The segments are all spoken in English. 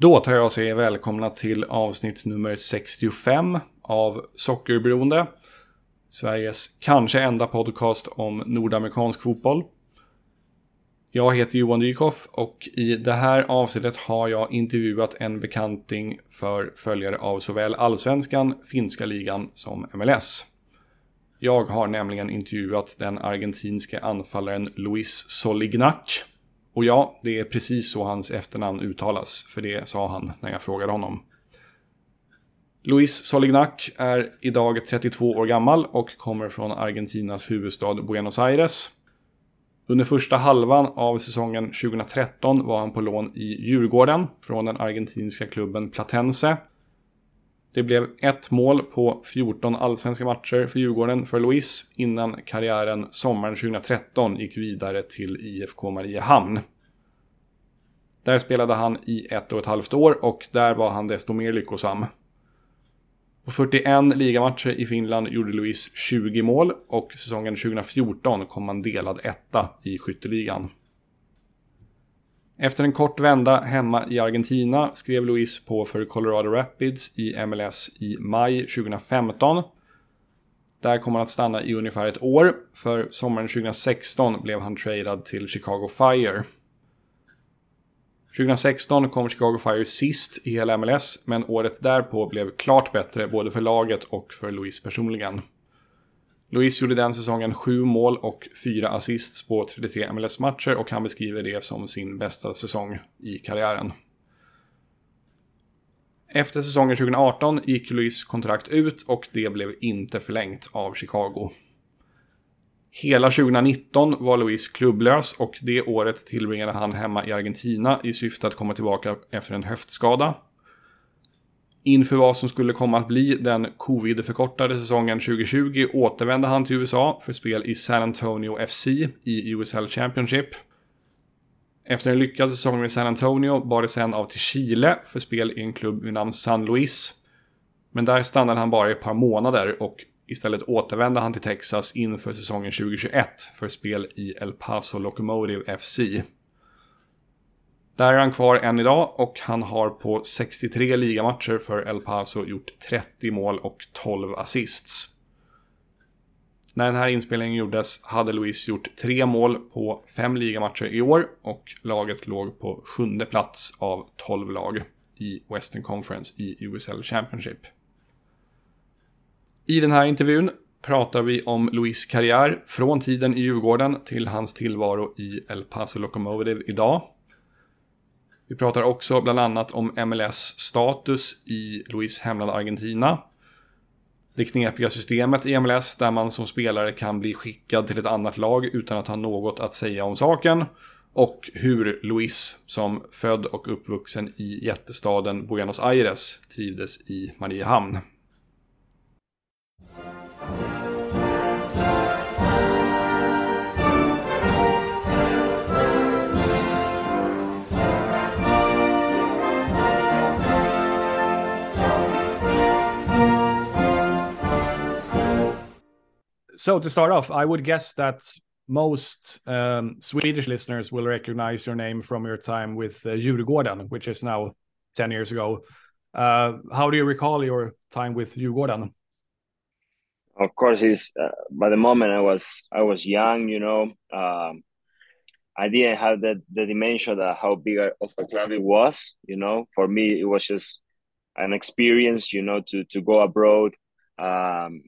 Då tar jag och säger välkomna till avsnitt nummer 65 av Sockerberoende. Sveriges kanske enda podcast om nordamerikansk fotboll. Jag heter Johan Dykhoff och i det här avsnittet har jag intervjuat en bekanting för följare av såväl allsvenskan, finska ligan som MLS. Jag har nämligen intervjuat den argentinske anfallaren Luis Solignac och ja, det är precis så hans efternamn uttalas, för det sa han när jag frågade honom. Luis Solignac är idag 32 år gammal och kommer från Argentinas huvudstad Buenos Aires. Under första halvan av säsongen 2013 var han på lån i Djurgården från den argentinska klubben Platense. Det blev ett mål på 14 allsvenska matcher för Djurgården för Louise innan karriären sommaren 2013 gick vidare till IFK Mariehamn. Där spelade han i ett och ett halvt år och där var han desto mer lyckosam. På 41 ligamatcher i Finland gjorde Louise 20 mål och säsongen 2014 kom han delad etta i skytteligan. Efter en kort vända hemma i Argentina skrev Luis på för Colorado Rapids i MLS i maj 2015. Där kom han att stanna i ungefär ett år, för sommaren 2016 blev han tradad till Chicago Fire. 2016 kom Chicago Fire sist i hela MLS, men året därpå blev klart bättre både för laget och för Luis personligen. Luis gjorde den säsongen sju mål och fyra assists på 33 MLS-matcher och han beskriver det som sin bästa säsong i karriären. Efter säsongen 2018 gick Luis kontrakt ut och det blev inte förlängt av Chicago. Hela 2019 var Luis klubblös och det året tillbringade han hemma i Argentina i syfte att komma tillbaka efter en höftskada. Inför vad som skulle komma att bli den covid-förkortade säsongen 2020 återvände han till USA för spel i San Antonio FC i USL Championship. Efter en lyckad säsong med San Antonio bar det sen av till Chile för spel i en klubb vid namn San Luis. Men där stannade han bara i ett par månader och istället återvände han till Texas inför säsongen 2021 för spel i El Paso Locomotive FC. Där är han kvar än idag och han har på 63 ligamatcher för El Paso gjort 30 mål och 12 assists. När den här inspelningen gjordes hade Luis gjort tre mål på fem ligamatcher i år och laget låg på sjunde plats av 12 lag i Western Conference i USL Championship. I den här intervjun pratar vi om Luis karriär från tiden i Djurgården till hans tillvaro i El Paso Locomotive idag. Vi pratar också bland annat om MLS status i Luis hemland Argentina. Det knepiga systemet i MLS där man som spelare kan bli skickad till ett annat lag utan att ha något att säga om saken. Och hur Luis, som född och uppvuxen i jättestaden Buenos Aires, trivdes i Mariehamn. So to start off, I would guess that most um, Swedish listeners will recognize your name from your time with uh, Djurgården, which is now 10 years ago. Uh, how do you recall your time with Djurgården? Of course, it's uh, by the moment I was I was young, you know, um, I didn't have the the dimension that how big of a club it was. You know, for me, it was just an experience, you know, to to go abroad. Um,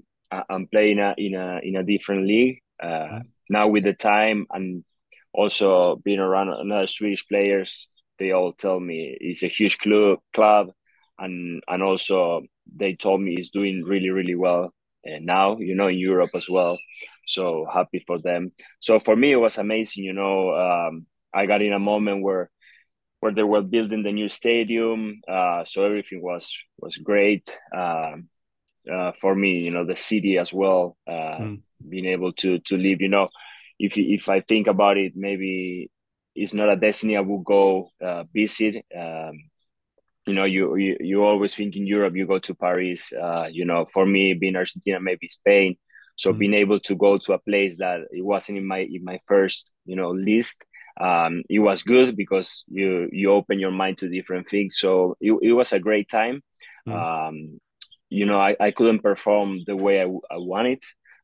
and play in a in a in a different league. Uh, mm-hmm. Now with the time and also being around another Swedish players, they all tell me it's a huge club club, and and also they told me it's doing really really well uh, now. You know in Europe as well. So happy for them. So for me it was amazing. You know um, I got in a moment where where they were building the new stadium. Uh, so everything was was great. Um, uh, for me, you know, the city as well, uh, mm. being able to to live. You know, if if I think about it, maybe it's not a destiny I will go uh, visit. Um, you know, you, you you always think in Europe, you go to Paris. Uh, you know, for me, being Argentina, maybe Spain. So mm. being able to go to a place that it wasn't in my in my first you know list um, it was good because you you open your mind to different things. So it, it was a great time. Mm. Um, you know, I, I couldn't perform the way I, I wanted.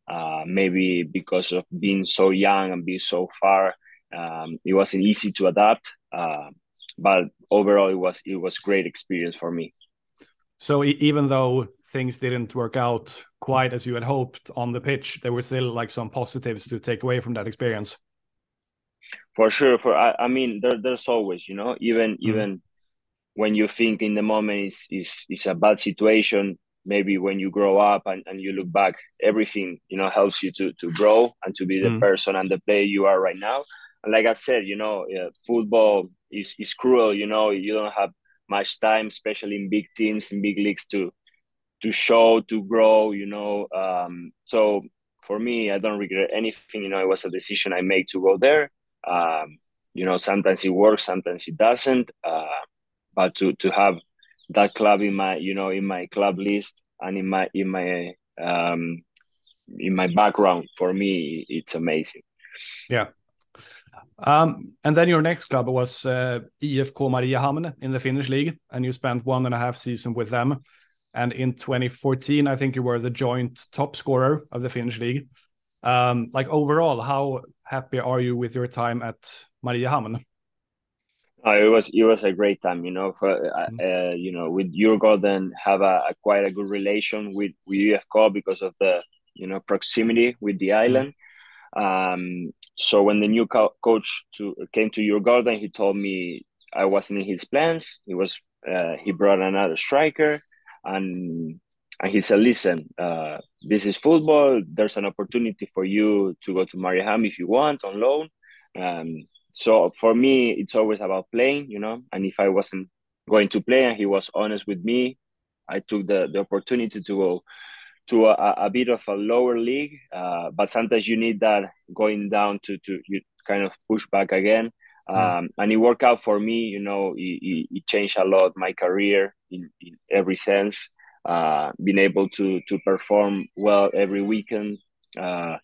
Uh, maybe because of being so young and being so far, um, it wasn't easy to adapt. Uh, but overall, it was it was great experience for me. So even though things didn't work out quite as you had hoped on the pitch, there were still like some positives to take away from that experience. For sure, for I, I mean, there, there's always, you know, even mm. even when you think in the moment is is is a bad situation, maybe when you grow up and, and you look back, everything you know helps you to to grow and to be the mm. person and the player you are right now. And like I said, you know, uh, football is is cruel. You know, you don't have much time, especially in big teams in big leagues to to show to grow you know um, so for me i don't regret anything you know it was a decision i made to go there um, you know sometimes it works sometimes it doesn't uh, but to to have that club in my you know in my club list and in my in my um, in my background for me it's amazing yeah um, and then your next club was uh, IFK Mariehamn in the Finnish league, and you spent one and a half season with them. And in 2014, I think you were the joint top scorer of the Finnish league. Um, like overall, how happy are you with your time at Mariehamn? It was it was a great time, you know. For, uh, mm-hmm. uh, you know, with Djurgården, have a, a, quite a good relation with with IFK because of the you know proximity with the mm-hmm. island. Um, so when the new co- coach to came to Djurgården, he told me I wasn't in his plans. He was uh, he brought another striker, and and he said, "Listen, uh, this is football. There's an opportunity for you to go to Mariehamn if you want on loan." Um, so for me, it's always about playing, you know. And if I wasn't going to play, and he was honest with me, I took the the opportunity to go to a, a bit of a lower league. Uh, but sometimes you need that going down to to you kind of push back again. Hmm. Um, and it worked out for me. You know, it, it, changed a lot my career in, in every sense. Uh, being able to to perform well every weekend, uh,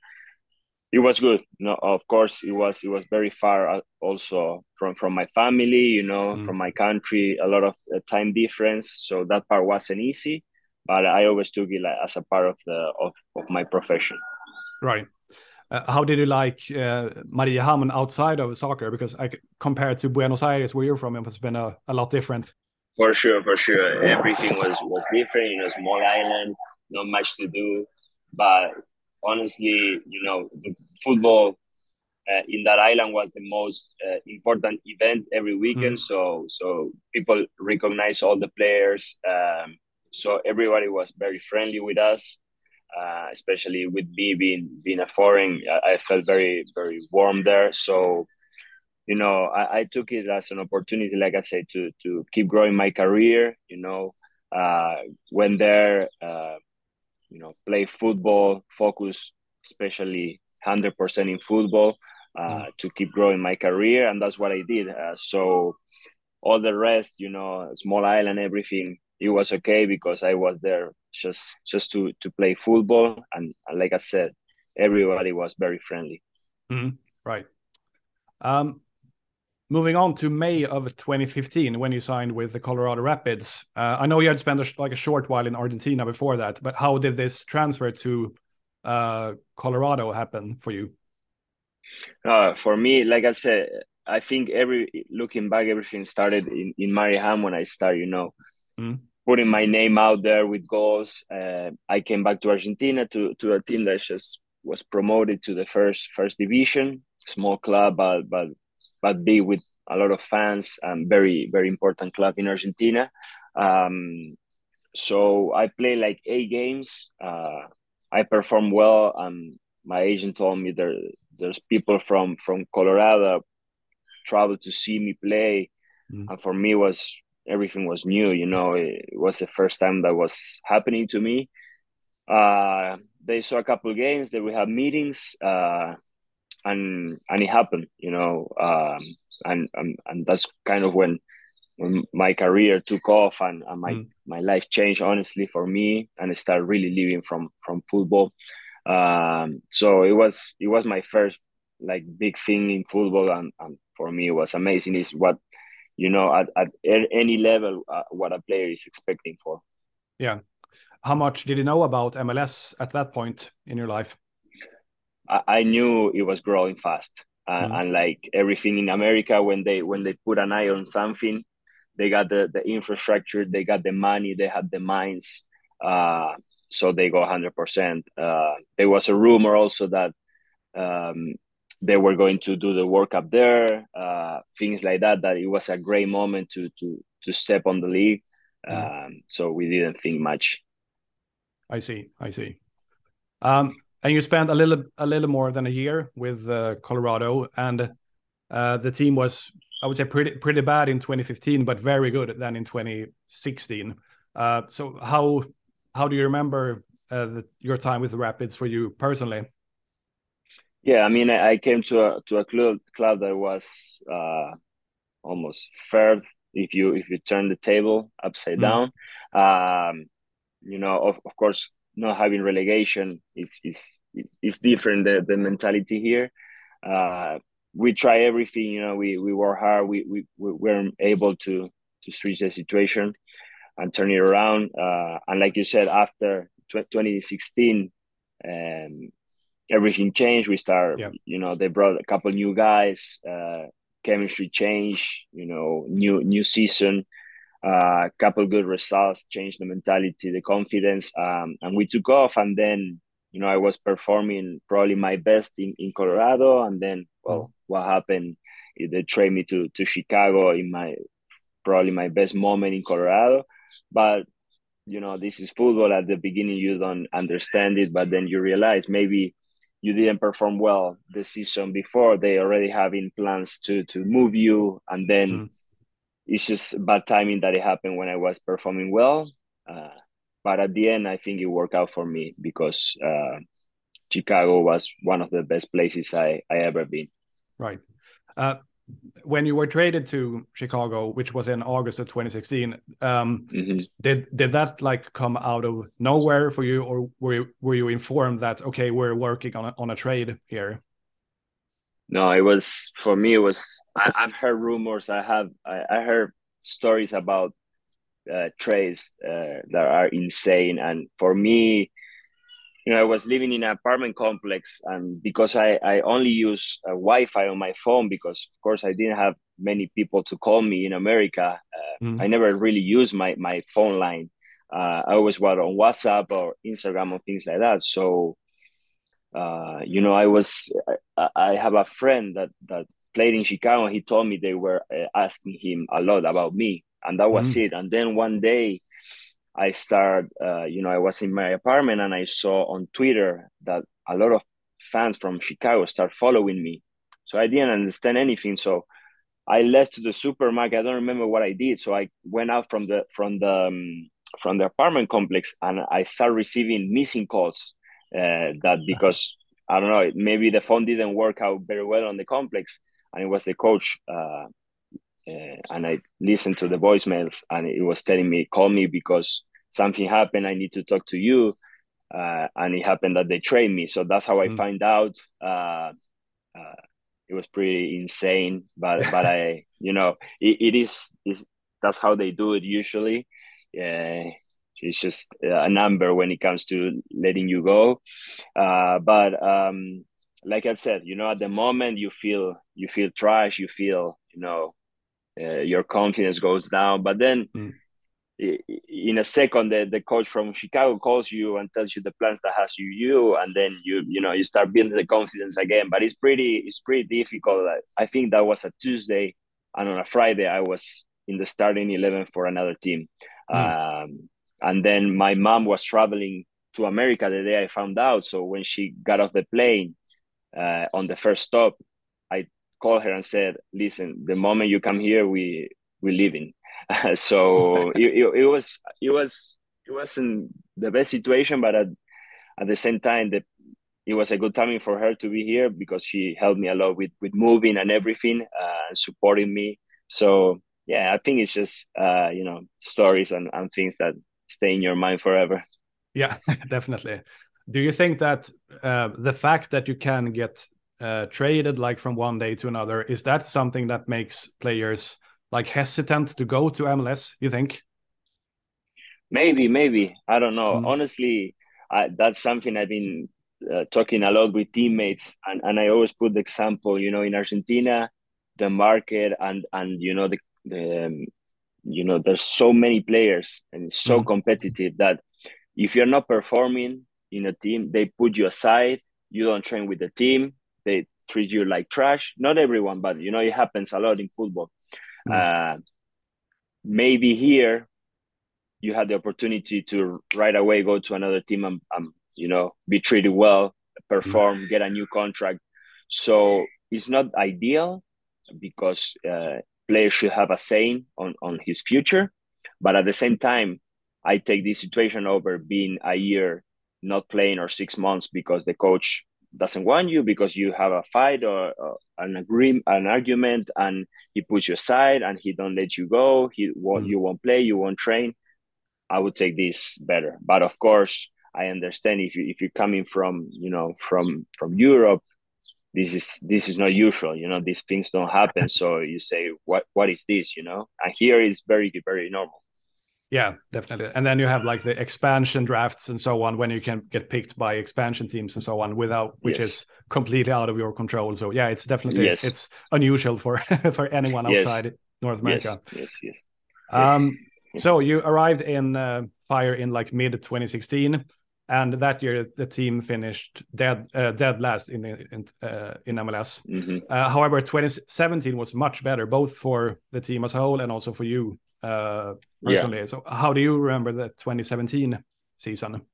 it was good. You know, of course, it was it was very far uh, also from from my family. You know, mm. from my country, a lot of uh, time difference. So that part wasn't easy, but I always took it like, as a part of the of, of my profession. Right. Uh, how did you like uh, Mariehamn outside of soccer? Because I, compared to Buenos Aires, where you're from, it has been a, a lot different. For sure, for sure. Everything was was different. You know, small island, not much to do. But honestly, you know, the football uh, in that island was the most uh, important event every weekend. Mm. So so people recognize all the players. Um, so everybody was very friendly with us uh, especially with me being being a foreign. I, I, felt very very warm there. So, you know, I, I, took it as an opportunity, like I said, to to keep growing my career. You know, uh, went there, uh, you know, play football, focus especially hundred percent in football uh, mm. to keep growing my career, and that's what I did. Uh, so all the rest, you know, small island, everything, it was okay because I was there just just to to play football and, and like I said, everybody was very friendly. Mm-hmm. Right. Um, moving on to May of 2015 when you signed with the Colorado Rapids. Uh, I know you had spent a, like a short while in Argentina before that, but how did this transfer to uh, Colorado happen for you? Uh, for me, like I said, I think every looking back, everything started in in Mariehamn when I started. You know, mm. putting my name out there with goals. Uh, I came back to Argentina to to a team that just was promoted to the first first division, small club, but but but be with a lot of fans and very very important club in Argentina. Um, so I play like eight games. Uh, I perform well, and my agent told me there there's people from from Colorado travel to see me play, mm. and for me was everything was new. You know, it, was the first time that was happening to me. Uh, they saw a couple games that we had meetings, uh, and and it happened. You know, um, and, and and that's kind of when when my career took off and, and my mm. my life changed honestly for me and I started really living from from football. Um, so it was it was my first like big thing in football, and, and for me it was amazing. Is what you know at, at any level uh, what a player is expecting for. Yeah, how much did you know about MLS at that point in your life? I, I knew it was growing fast, uh, mm. and like everything in America, when they when they put an eye on something, they got the the infrastructure, they got the money, they had the minds. Uh, so they go 100%. Uh, there was a rumor also that um, they were going to do the World Cup there, uh, things like that. That it was a great moment to to to step on the league. Mm. Um, so we didn't think much. I see. I see. Um, and you spent a little a little more than a year with uh, Colorado, and uh, the team was I would say pretty pretty bad in 2015, but very good then in 2016. Uh, so how how do you remember uh, the, your time with the Rapids for you personally? Yeah, I mean, I, came to a to a club club that was uh, almost third if you if you turn the table upside mm. down. Um, you know, of, of course, not having relegation is is is, is different the, the mentality here. Uh, we try everything, you know, we we work hard. We we, we weren't able to to switch the situation and turn it around. Uh, and like you said, after 2016, um, everything changed. We start, yeah. you know, they brought a couple new guys, uh, chemistry change, you know, new new season, a uh, couple good results, changed the mentality, the confidence, um, and we took off. And then, you know, I was performing probably my best in, in Colorado, and then, well, what happened? They traded me to to Chicago in my probably my best moment in Colorado but you know this is football at the beginning you don't understand it but then you realize maybe you didn't perform well the season before they already having plans to to move you and then mm. It's just bad timing that it happened when i was performing well uh, but at the end i think it worked out for me because uh, chicago was one of the best places i i ever been right uh, when you were traded to Chicago, which was in August of 2016, um, mm-hmm. did did that like come out of nowhere for you, or were you, were you informed that okay, we're working on a, on a trade here? No, it was for me. It was I, have heard rumors. I have I, I heard stories about uh, trades uh, that are insane, and for me, you know, I was living in an apartment complex, and because I, I only use uh, Wi-Fi on my phone, because of course I didn't have many people to call me in America. Uh, mm. I never really used my my phone line. Uh, I always was on WhatsApp or Instagram or things like that. So, uh, you know, I was I, I, have a friend that that played in Chicago. He told me they were uh, asking him a lot about me, and that was mm. it. And then one day I started, uh, you know, I was in my apartment and I saw on Twitter that a lot of fans from Chicago start following me. So I didn't understand anything. So I left to the supermarket. I don't remember what I did. So I went out from the from the um, from the apartment complex and I started receiving missing calls. Uh, that because I don't know, maybe the phone didn't work out very well on the complex, and it was the coach. Uh, uh, and I listened to the voicemails, and it was telling me, "Call me because something happened. I need to talk to you." Uh, and it happened that they trained me, so that's how I mm. find out. Uh, uh, it was pretty insane, but but I, you know, it, it is, is that's how they do it usually. Yeah, it's just a number when it comes to letting you go. Uh, but um, like I said, you know, at the moment you feel you feel trash, you feel you know uh, your confidence goes down. But then mm. in a second, the, the coach from Chicago calls you and tells you the plans that has you you, and then you you know you start building the confidence again. But it's pretty it's pretty difficult. I think that was a Tuesday, and on a Friday I was in the starting eleven for another team. Mm. Um, and then my mom was traveling to America the day I found out. So when she got off the plane uh, on the first stop, I called her and said, "Listen, the moment you come here, we we leaving." so it, it, it, was it was it wasn't the best situation, but at at the same time, the, it was a good timing for her to be here because she helped me a lot with with moving and everything, uh, supporting me. So yeah, I think it's just uh, you know stories and, and things that stay in your mind forever. Yeah, definitely. Do you think that uh, the fact that you can get uh, traded like from one day to another. Is that something that makes players like hesitant to go to MLS? You think? Maybe, maybe I don't know. Mm. Honestly, I, that's something I've been uh, talking a lot with teammates, and, and I always put the example. You know, in Argentina, the market and and you know the the um, you know there's so many players and it's so mm. competitive that if you're not performing in a team, they put you aside. You don't train with the team. They treat you like trash. Not everyone, but you know it happens a lot in football. Mm. Uh, maybe here you had the opportunity to right away go to another team and, and you know be treated well, perform, mm. get a new contract. So it's not ideal because uh, players should have a saying on on his future. But at the same time, I take this situation over being a year not playing or six months because the coach doesn't want you because you have a fight or, or an agreement, an argument, and he puts you aside and he don't let you go. He won't, mm. you won't play, you won't train. I would take this better, but of course, I understand if you if you're coming from you know from from Europe, this is this is not usual. You know, these things don't happen. So you say, what what is this? You know, and here is very very normal. Yeah, definitely. And then you have like the expansion drafts and so on when you can get picked by expansion teams and so on without which yes. is completely out of your control. So yeah, it's definitely yes. it's unusual for for anyone outside yes. North America. Yes, yes, yes. Um, so you arrived in uh, Fire in like mid 2016, and that year the team finished dead uh, dead last in in, uh, in MLS. Mm -hmm. Uh, however, 2017 was much better both for the team as a whole and also for you uh, personally. Yeah. So, how do you remember the 2017 season?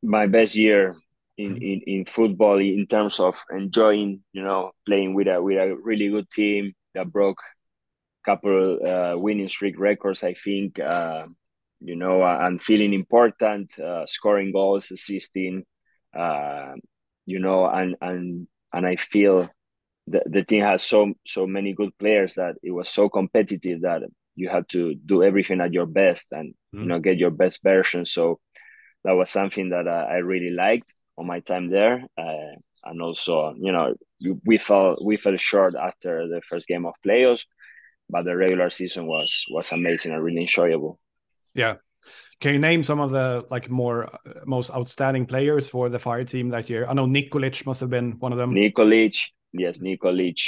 My best year in, mm-hmm. in, in football in terms of enjoying, you know, playing with a with a really good team that broke a couple uh, winning streak records. I think, uh, you know, i'm feeling important, uh, scoring goals, assisting, uh, you know, and and and I feel the, the team has so so many good players that it was so competitive that you had to do everything at your best and mm. you know get your best version. So that was something that I, I really liked on my time there. Uh, and also you know we fell we fell short after the first game of playoffs but the regular season was was amazing and really enjoyable yeah can you name some of the like more most outstanding players for the fire team that year i know nikolic must have been one of them nikolic yes, Nikolic,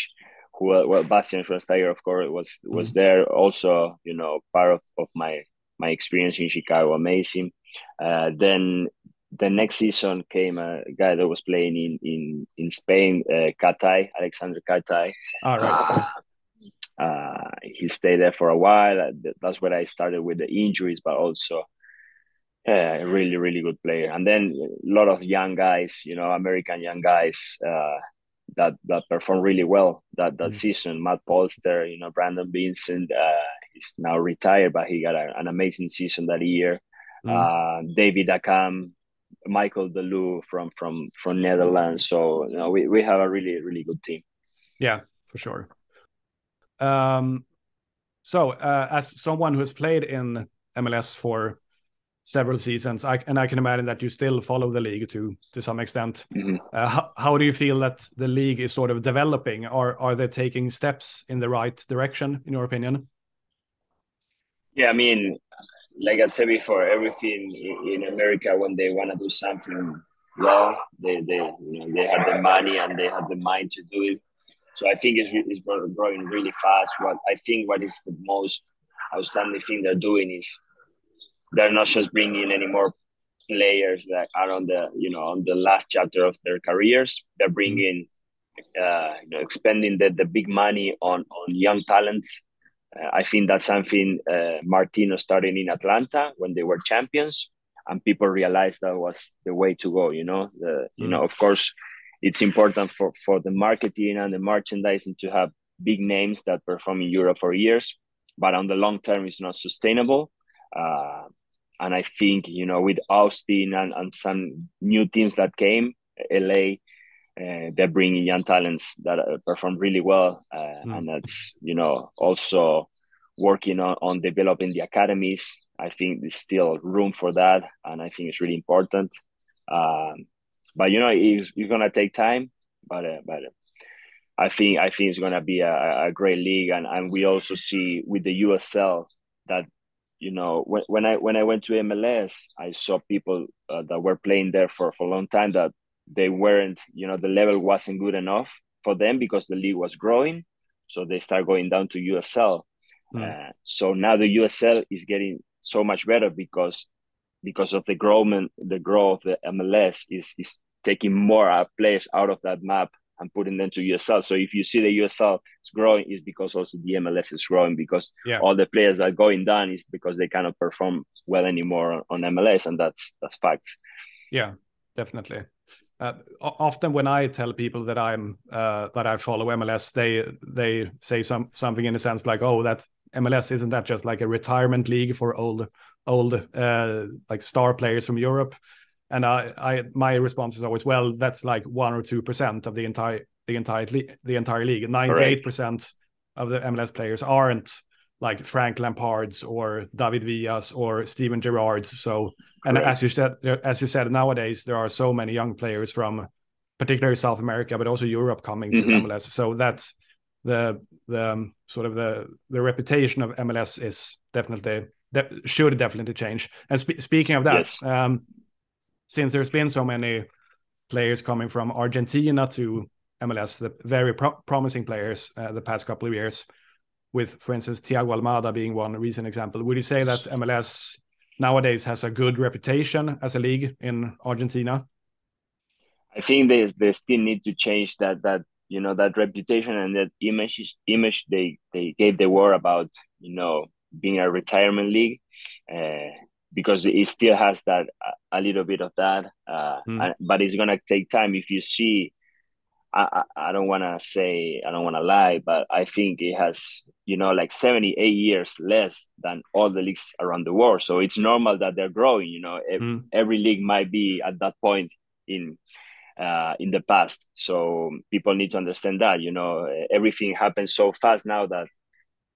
who well, Bastian Schweinsteiger, of course, was was mm-hmm. there. Also, you know, part of, of my my experience in Chicago, amazing. Uh, then the next season came a guy that was playing in in in Spain, uh, Katai, Aleksandar Katai. All right. Uh, uh, he stayed there for a while. Uh, that's where I started with the injuries, but also uh, a really, really good player. And then a lot of young guys, you know, American young guys. Uh, that that performed really well that that mm. season. Matt Polster, you know, Brandon Vincent, uh, he's now retired, but he got a, an amazing season that year. Mm. Uh, David Accam, Michael de Leeuw from from from Netherlands. So you know, we we have a really really good team. Yeah, for sure. Um, so uh, as someone who has played in MLS for several seasons. I, and I can imagine that you still follow the league to to some extent. Mm-hmm. Uh, how, how, do you feel that the league is sort of developing? Or are they taking steps in the right direction, in your opinion? Yeah, I mean, like I said before, everything in America when they want to do something well, they they you know they have the money and they have the mind to do it. So I think it's, it's growing really fast. What I think what is the most outstanding thing they're doing is they're not just bringing any more players that are on the you know on the last chapter of their careers. They're bringing uh, you know expending the, the big money on on young talents. Uh, I think that's something uh, Martino started in Atlanta when they were champions, and people realized that was the way to go. You know, the you know of course it's important for for the marketing and the merchandising to have big names that perform in Europe for years, but on the long term, it's not sustainable. Uh, and I think you know with Austin and, and some new teams that came, LA, uh, they're bringing young talents that uh, perform really well, uh, mm. and that's you know also working on, on developing the academies. I think there's still room for that, and I think it's really important. Um, but you know, it's, it's gonna take time. but uh, but I think I think it's gonna be a, a great league, and and we also see with the USL that you know when, when I when I went to MLS, I saw people uh, that were playing there for for a long time that they weren't you know the level wasn't good enough for them because the league was growing, so they start going down to USL. Mm. Uh, so now the USL is getting so much better because because of the growth the growth of the MLS is is taking more uh, players out of that map and putting them to USL. So if you see the USL is growing, is because also the MLS is growing because yeah. all the players that are going down is because they cannot perform well anymore on, on MLS, and that's that's facts. Yeah, definitely. Uh, often when I tell people that I'm uh, that I follow MLS, they they say some something in a sense like, "Oh, that MLS isn't that just like a retirement league for old old uh, like star players from Europe?" And I, I my response is always, "Well, that's like one or two percent of the entire the entire the entire league. Ninety eight percent of the MLS players aren't like Frank Lampard's or David Villas or Steven Gerrard's. So, and as you said, as you said, nowadays there are so many young players from particularly South America, but also Europe coming to mm-hmm. MLS. So that's the the um, sort of the the reputation of MLS is definitely that should definitely change. And spe- speaking of that, yes. um, since there's been so many players coming from Argentina to MLS, the very pro- promising players uh, the past couple of years with, for instance, Thiago Almada being one recent example. Would you say that MLS nowadays has a good reputation as a league in Argentina? I think they they still need to change that that you know that reputation and that image image they they gave the world about you know being a retirement league uh, because it still has that a, little bit of that uh, mm. and, but it's gonna take time if you see I, I don't want to say I don't want to lie, but I think it has you know like 78 years less than all the leagues around the world. So it's normal that they're growing. You know, mm. every league might be at that point in uh, in the past. So people need to understand that. You know, everything happens so fast now that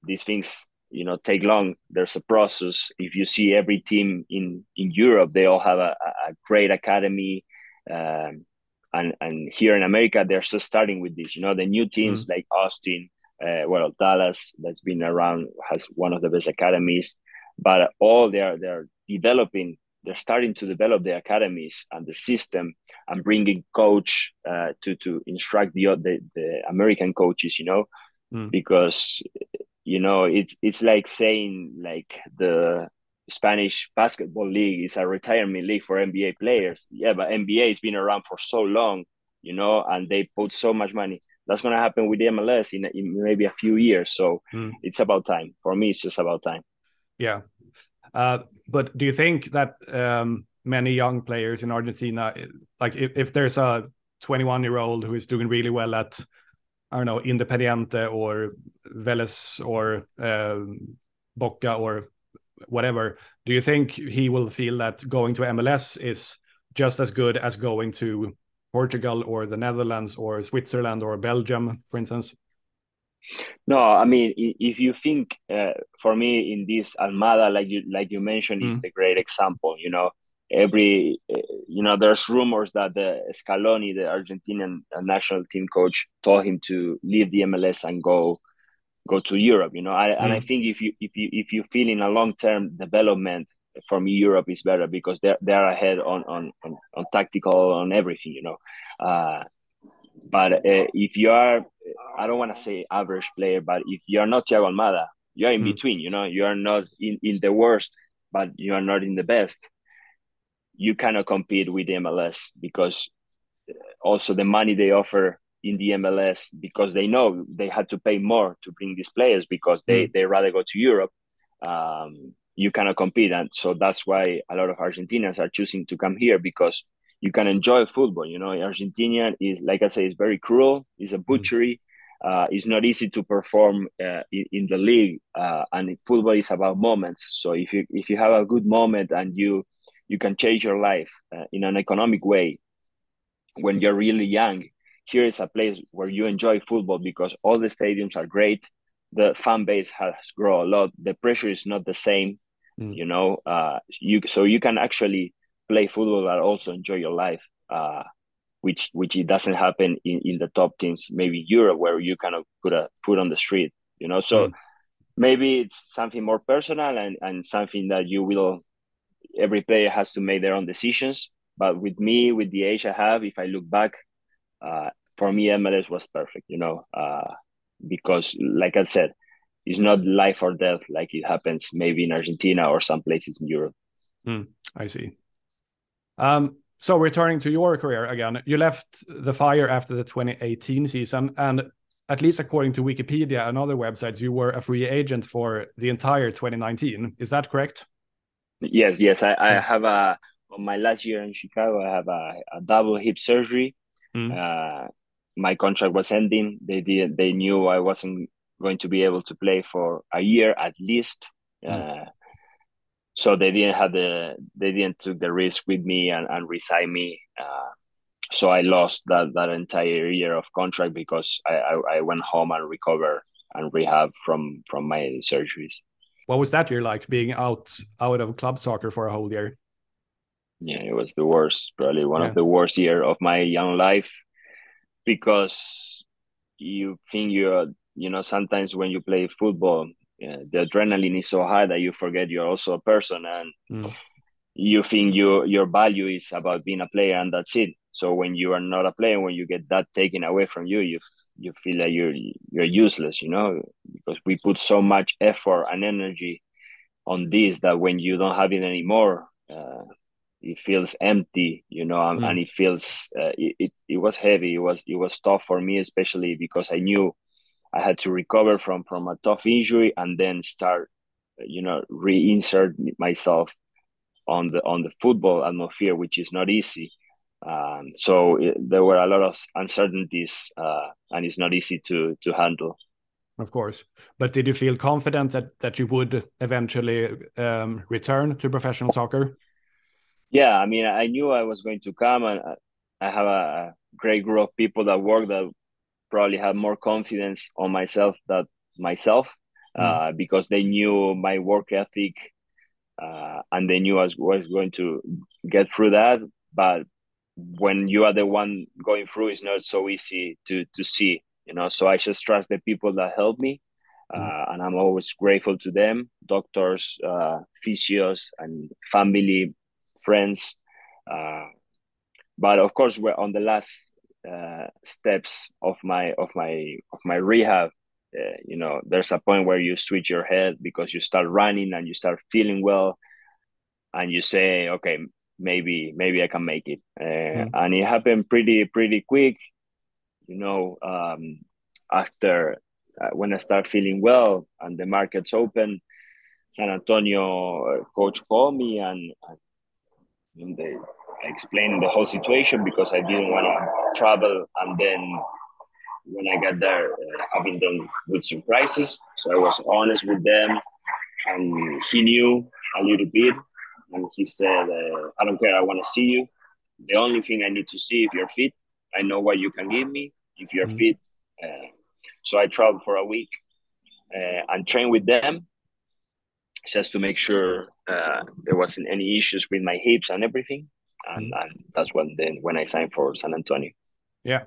these things you know take long. There's a process. If you see every team in in Europe, they all have a, a great academy. Um, and and here in America they're just starting with this. You know, the new teams mm-hmm. like Austin, uh, well Dallas that's been around has one of the best academies, but all they're they're developing. They're starting to develop the academies and the system and bringing coach uh, to to instruct the, the the American coaches. You know, mm. because you know it's it's like saying like the Spanish basketball league is a retirement league for NBA players. Yeah, but NBA has been around for so long, you know, and they put so much money. That's going to happen with the MLS in, in, maybe a few years. So mm. it's about time. For me, it's just about time. Yeah. Uh, but do you think that um, many young players in Argentina, like if, if there's a 21 year old who is doing really well at, I don't know, Independiente or Vélez or uh, Boca or whatever, do you think he will feel that going to MLS is just as good as going to Portugal or the Netherlands or Switzerland or Belgium, for instance? No, I mean, if you think, uh, for me, in this Almada, like you like you mentioned, mm. is a great example. You know, every, uh, you know, there's rumors that the Scaloni, the Argentinian national team coach, told him to leave the MLS and go go to Europe. You know, I, mm. and I mm. think if you if you if you feel in a long term development, from Europe is better because they're they're ahead on on on, on tactical on everything. You know, uh, but uh, if you are, I don't want to say average player, but if you are not Thiago Almada, you are in mm. between. You know, you are not in in the worst, but you are not in the best. You cannot compete with MLS because also the money they offer in the MLS because they know they had to pay more to bring these players because they mm. they rather go to Europe. Um, you cannot compete, and so that's why a lot of Argentinians are choosing to come here because you can enjoy football. You know, Argentina is like I say, is very cruel. It's a mm. butchery. Uh, it's not easy to perform uh, in, in, the league, uh, and football is about moments. So if you if you have a good moment and you you can change your life uh, in an economic way when you're really young, here is a place where you enjoy football because all the stadiums are great the fan base has grown a lot the pressure is not the same mm. you know uh, you so you can actually play football but also enjoy your life uh, which which it doesn't happen in, in the top teams, maybe Europe, where you kind of put a foot on the street, you know. So mm. maybe it's something more personal and, and something that you will every player has to make their own decisions. But with me, with the age I have, if I look back, uh, for me MLS was perfect, you know, uh, because like I said, it's not life or death like it happens maybe in Argentina or some places in Europe. Mm, I see. Um, so returning to your career again, you left the Fire after the 2018 season, and at least according to Wikipedia and other websites, you were a free agent for the entire 2019. Is that correct? Yes, yes. I, I have a on my last year in Chicago. I have a, a double hip surgery. Mm. Uh, my contract was ending. They did. They knew I wasn't going to be able to play for a year at least. Mm. Uh, so they didn't have the they didn't took the risk with me and, and resign me uh, so i lost that that entire year of contract because I, I, I went home and recover and rehab from from my surgeries what was that year like being out out of club soccer for a whole year yeah it was the worst probably one yeah. of the worst year of my young life because you think you're you know sometimes when you play football yeah, the adrenaline is so high that you forget you're also a person and mm. You think your your value is about being a player and that's it so when you are not a player when you get that taken away from you you you feel like you're you're useless you know because we put so much effort and energy on this that when you don't have it anymore uh, it feels empty you know mm. and it feels uh, it, it, it was heavy it was it was tough for me especially because i knew I had to recover from from a tough injury and then start, you know, reinsert myself on the on the football atmosphere, which is not easy. Um, so it, there were a lot of uncertainties, uh, and it's not easy to to handle. Of course, but did you feel confident that that you would eventually um, return to professional soccer? Yeah, I mean, I knew I was going to come, and I have a great group of people that work that probably had more confidence on myself than myself mm. uh, because they knew my work ethic uh, and they knew I was, was going to get through that. But when you are the one going through, it's not so easy to to see, you know. So I just trust the people that help me, uh, and I'm always grateful to them, doctors, uh, physios, and family, friends. Uh, but of course, we're on the last uh, steps of my of my of my rehab uh, you know there's a point where you switch your head because you start running and you start feeling well and you say okay maybe maybe i can make it uh, mm. and it happened pretty pretty quick you know um, after uh, when i start feeling well and the markets open san antonio uh, coach called me and, and they explained the whole situation because I didn't want to travel and then when I got there, uh, having done good surprises. So I was honest with them, and he knew a little bit, and he said, uh, "I don't care. I want to see you. The only thing I need to see if you're fit. I know what you can give me if you're mm-hmm. fit." Uh, so I traveled for a week uh, and trained with them just to make sure uh, there wasn't any issues with my hips and everything and, mm. and that's when then when I signed for San Antonio. Yeah.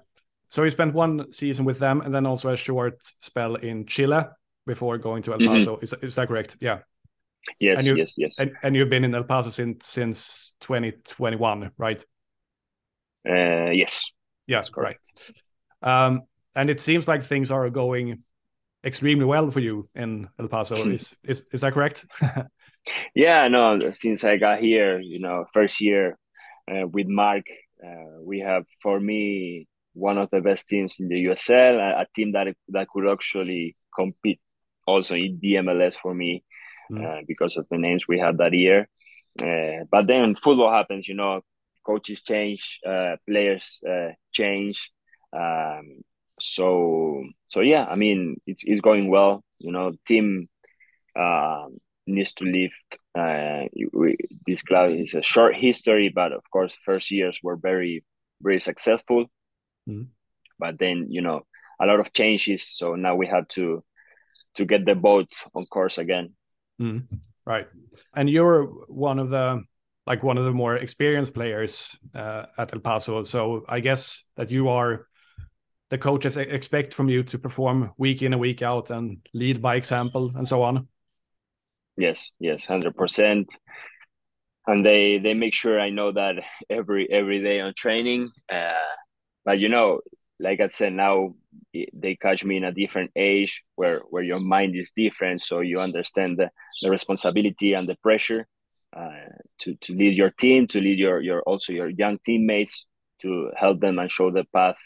So you spent one season with them and then also a short spell in Chile before going to El mm-hmm. Paso. Mm-hmm. Is, is that correct? Yeah. Yes, and you, yes, yes. And, and you've been in El Paso since since 2021, right? Uh, yes. Yeah, right. Um, and it seems like things are going extremely well for you in El Paso. is, is is that correct? yeah, no. Since I got here, you know, first year uh, with Mark, uh, we have for me one of the best teams in the USL, a, a, team that that could actually compete also in the MLS for me mm. uh, because of the names we had that year. Uh, but then football happens, you know, coaches change, uh, players uh, change. Um, so so yeah, I mean it's it's going well. You know, team um, needs to lift. Uh, we, this club is a short history, but of course, first years were very, very successful. Mm-hmm. But then, you know, a lot of changes. So now we have to to get the boat on course again. Mm-hmm. Right, and you're one of the like one of the more experienced players uh, at El Paso. So I guess that you are the coaches expect from you to perform week in and week out and lead by example and so on. Yes, yes, hundred percent. And they they make sure I know that every every day on training. Uh, but you know, like I said, now they catch me in a different age where where your mind is different, so you understand the, the responsibility and the pressure uh, to to lead your team, to lead your your also your young teammates, to help them and show the path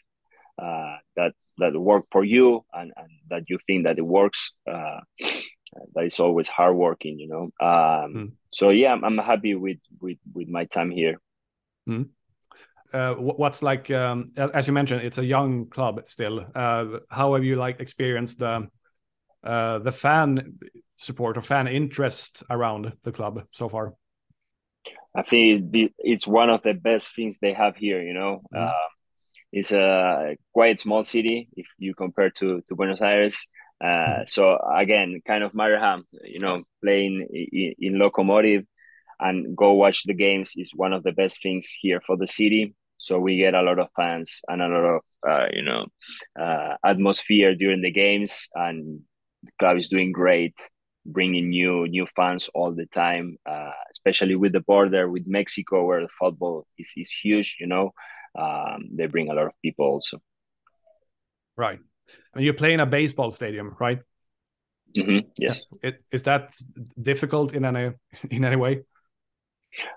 uh, that that work for you and, and that you think that it works. Uh, that is always hard working, you know. Um, mm. So yeah, I'm, I'm, happy with with with my time here. Mm. Uh, what's like um, as you mentioned, it's a young club still. Uh, how have you like experienced the uh, the fan support or fan interest around the club so far? I think it's one of the best things they have here. You know, mm. it's a quite small city if you compare to to Buenos Aires. Uh, so again, kind of Mariehamn, you know, playing in, in Locomotive and go watch the games is one of the best things here for the city. So we get a lot of fans and a lot of uh, you know uh, atmosphere during the games, and the club is doing great, bringing new new fans all the time. Uh, especially with the border with Mexico, where the football is is huge. You know, um, they bring a lot of people also. Right. And you're playing a baseball stadium, right? Mm-hmm. Yes. It, is that difficult in any in any way?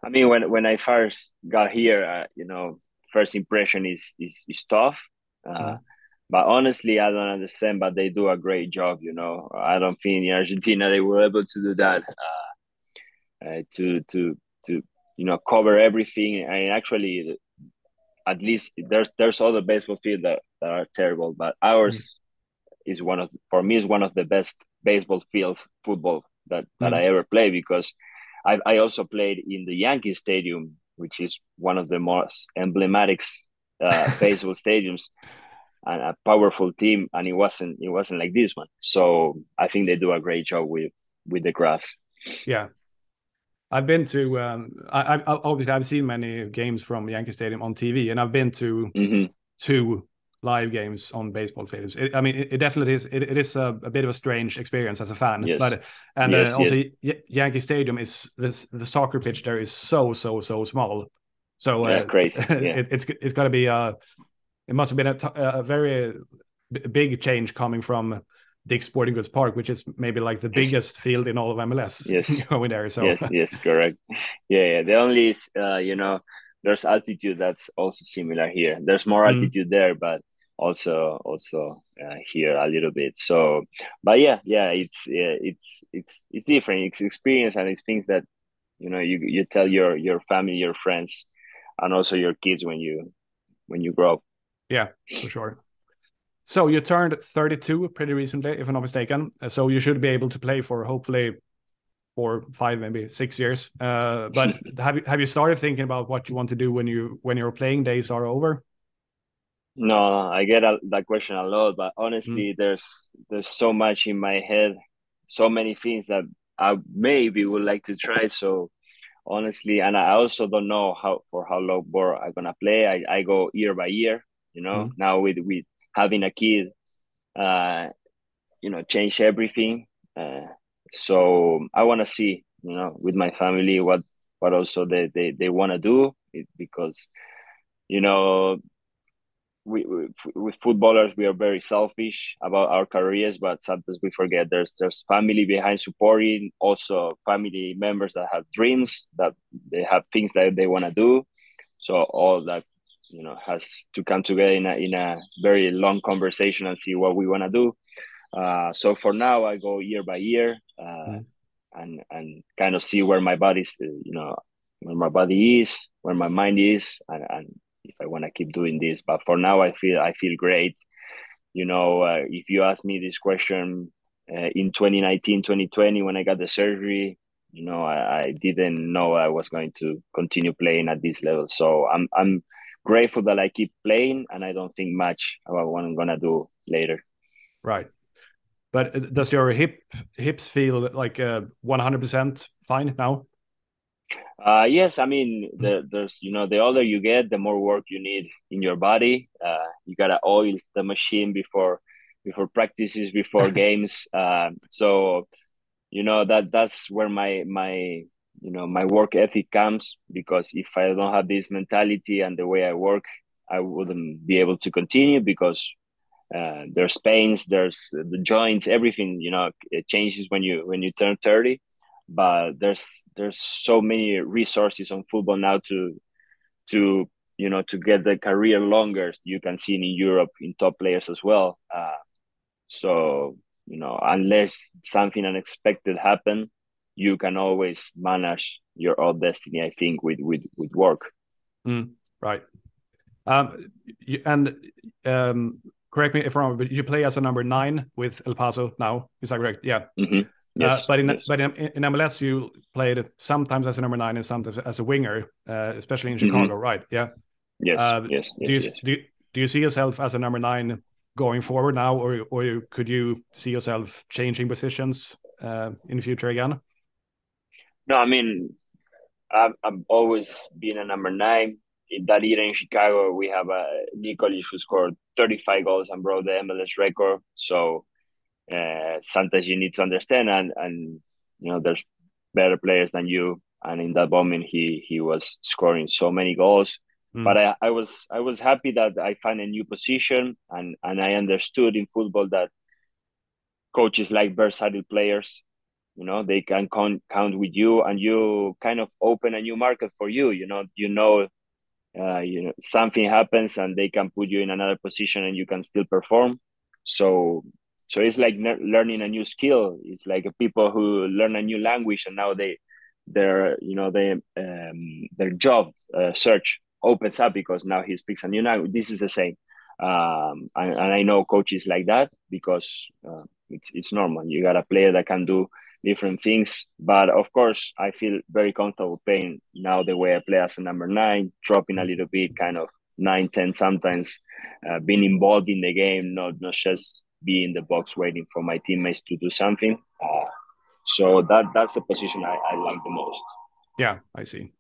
I mean, when when I first got here, uh, you know, first impression is is, is tough. Uh, mm. But honestly, I don't understand. But they do a great job. You know, I don't think in Argentina they were able to do that. Uh, uh to to to you know cover everything. and actually, at least there's there's other baseball fields that, that are terrible, but ours mm. is one of for me is one of the best baseball fields football that that mm. I ever played because I I also played in the Yankee Stadium, which is one of the most emblematic uh, baseball stadiums and a powerful team, and it wasn't it wasn't like this one. So I think they do a great job with with the grass. Yeah, I've been to um, I, I obviously I've seen many games from Yankee Stadium on TV, and I've been to mm-hmm. two live games on baseball stadiums. It, I mean, it, it definitely is. It, it is a, a, bit of a strange experience as a fan. Yes. But and yes, uh, also yes. Yankee Stadium is this the soccer pitch there is so so so small. So uh, yeah, crazy. Yeah. it's it's got to be a. It must have been a, t- a very big change coming from Dick's Sporting Goods Park, which is maybe like the yes. biggest field in all of MLS. Yes, going there. So yes, yes, correct. Yeah, yeah. The only is, uh, you know, there's altitude that's also similar here. There's more mm. altitude mm. there, but also also uh, here a little bit. So, but yeah, yeah, it's yeah, it's it's it's different. It's experience and it's things that you know you you tell your your family, your friends, and also your kids when you when you grow up. Yeah, for sure. So you turned 32 pretty recently, if I'm not mistaken. Uh, so you should be able to play for hopefully four, five, maybe six years. Uh, but have you have you started thinking about what you want to do when you when your playing days are over? No, I get a, that question a lot, but honestly, mm. there's there's so much in my head, so many things that I maybe would like to try. So honestly, and I also don't know how for how long more I'm gonna play. I, I go year by year, you know. Mm. Now with with having a kid, uh, you know, change everything. Uh, so I want to see, you know, with my family what what also they they, they want to do because, you know, we, we, with footballers we are very selfish about our careers, but sometimes we forget there's there's family behind supporting, also family members that have dreams that they have things that they want to do. So all that you know has to come together in a in a very long conversation and see what we want to do. Uh, so for now, I go year by year uh, mm. and and kind of see where my body's you know where my body is, where my mind is, and, and if I want to keep doing this. But for now, I feel I feel great. You know, uh, if you ask me this question uh, in 2019, 2020, when I got the surgery, you know, I, I didn't know I was going to continue playing at this level. So I'm I'm grateful that I keep playing and I don't think much about what I'm gonna do later. Right. But uh, does your hip hips feel like uh, 100% fine now? Uh, yes, I mean, the, there's you know, the older you get, the more work you need in your body. Uh, you gotta oil the machine before before practices, before games. Uh, so, you know that that's where my my you know my work ethic comes because if I don't have this mentality and the way I work, I wouldn't be able to continue because uh, there's pains, there's the joints, everything. You know, it changes when you when you turn thirty. But there's there's so many resources on football now to to you know to get the career longer. You can see in Europe in top players as well. Uh, so you know, unless something unexpected happen, you can always manage your own destiny. I think with with with work. Mm, right. Um, and um, correct me if I'm wrong, but you play as a number nine with El Paso now. Is that correct? Yeah. Mm-hmm. Yes, uh, but in yes. but in, in, MLS you played sometimes as a number nine and sometimes as a winger, uh, especially in Mm-hmm. Chicago, right? Yeah. Yes, Uh, yes, do you, yes, do you do you see yourself as a number nine going forward now, or or you- could you see yourself changing positions uh, in the future again? No, I mean, I've, I've always been a number nine. In that year in Chicago, we have a Nikolic who scored 35 goals and broke the MLS record. So uh, sometimes you need to understand, and and you know, there's better players than you. And in that moment, he he was scoring so many goals. Mm. But I, I was I was happy that I found a new position, and and I understood in football that coaches like versatile players you know they can count count with you and you kind of open a new market for you you know you know uh, you know something happens and they can put you in another position and you can still perform so so it's like learning a new skill. It's like people who learn a new language and now they their you know they um, their job uh, search opens up because now he speaks a new language. This is the same. Um, and, and i know coaches like that because uh, it's it's normal. You got a player that can do different things. But of course, I feel very comfortable playing now the way I play as a number nine, dropping a little bit, kind of nine, ten sometimes, uh, being involved in the game, not not just be in the box waiting for my teammates to do something. Uh, so that that's the position I, I like the most. Yeah, I see.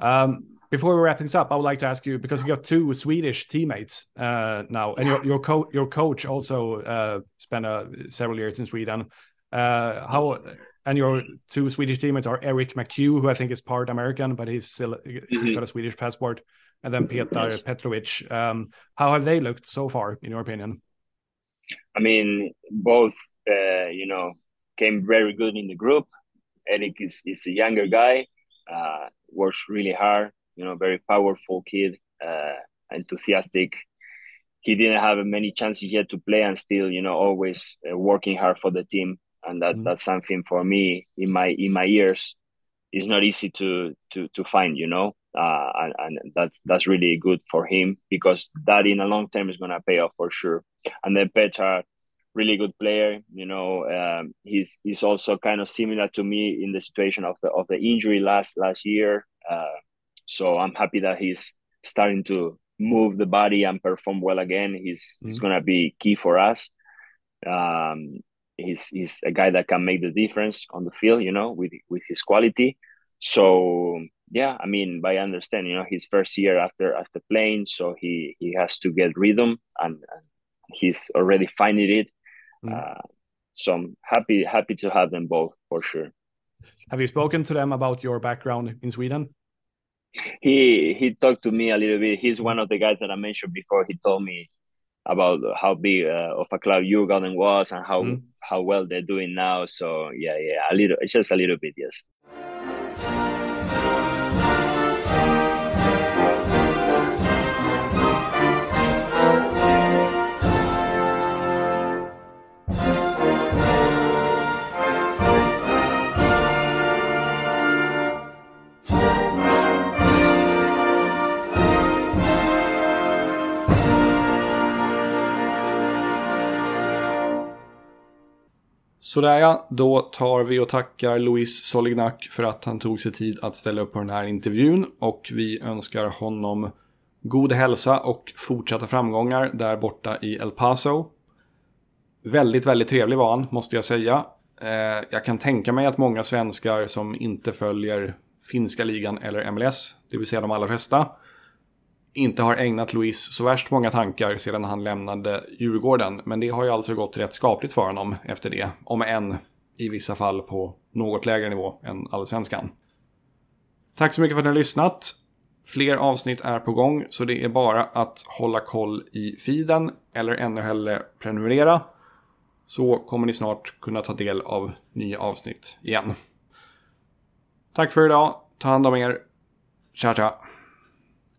Um, before we wrap things up, I would like to ask you because you got two Swedish teammates uh, now, and your your, co- your coach also uh, spent uh, several years in Sweden. Uh, how and your two Swedish teammates are Eric McHugh, who I think is part American, but he's still he's Mhm. got a Swedish passport, and then Petar Yes. Petrovic. Um, how have they looked so far, in your opinion? I mean, both uh, you know came very good in the group. Eric is is a younger guy, uh, works really hard. You know, very powerful kid, uh, enthusiastic. He didn't have many chances yet to play, and still, you know, always uh, working hard for the team. And that Mhm. that's something for me in my in my years is not easy to to to find. You know, uh, and, and that's that's really good for him because that in a long term is gonna pay off for sure. And then Petar, really good player. You know, um, he's he's also kind of similar to me in the situation of the of the injury last last year. Uh, so I'm happy that he's starting to move the body and perform well again. He's he's Mhm. gonna be key for us. Um, he's he's a guy that can make the difference on the field. You know, with with his quality. So yeah, I mean, by understand, you know, his first year after after playing, so he he has to get rhythm and, and he's already finding it. Mm. Uh, so I'm happy happy to have them both for sure. Have you spoken to them about your background in Sweden? He he talked to me a little bit. He's one of the guys that I mentioned before. He told me about how big uh, of a club Djurgården was and how Mm. how well they're doing now. So yeah, yeah, a little, it's just a little bit, yes. Sådär ja, då tar vi och tackar Luis Solignac för att han tog sig tid att ställa upp på den här intervjun och vi önskar honom god hälsa och fortsatta framgångar där borta i El Paso. Väldigt, väldigt trevlig var han, måste jag säga. Eh, jag kan tänka mig att många svenskar som inte följer finska ligan eller MLS, det vill säga de allra flesta, inte har ägnat Luis så värst många tankar sedan han lämnade Djurgården. Men det har ju alltså gått rätt skapligt för honom efter det. Om än i vissa fall på något lägre nivå än allsvenskan. Tack så mycket för att ni har lyssnat. Fler avsnitt är på gång, så det är bara att hålla koll i feeden eller ännu hellre prenumerera. Så kommer ni snart kunna ta del av nya avsnitt igen. Tack för idag. Ta hand om er. Tja tja.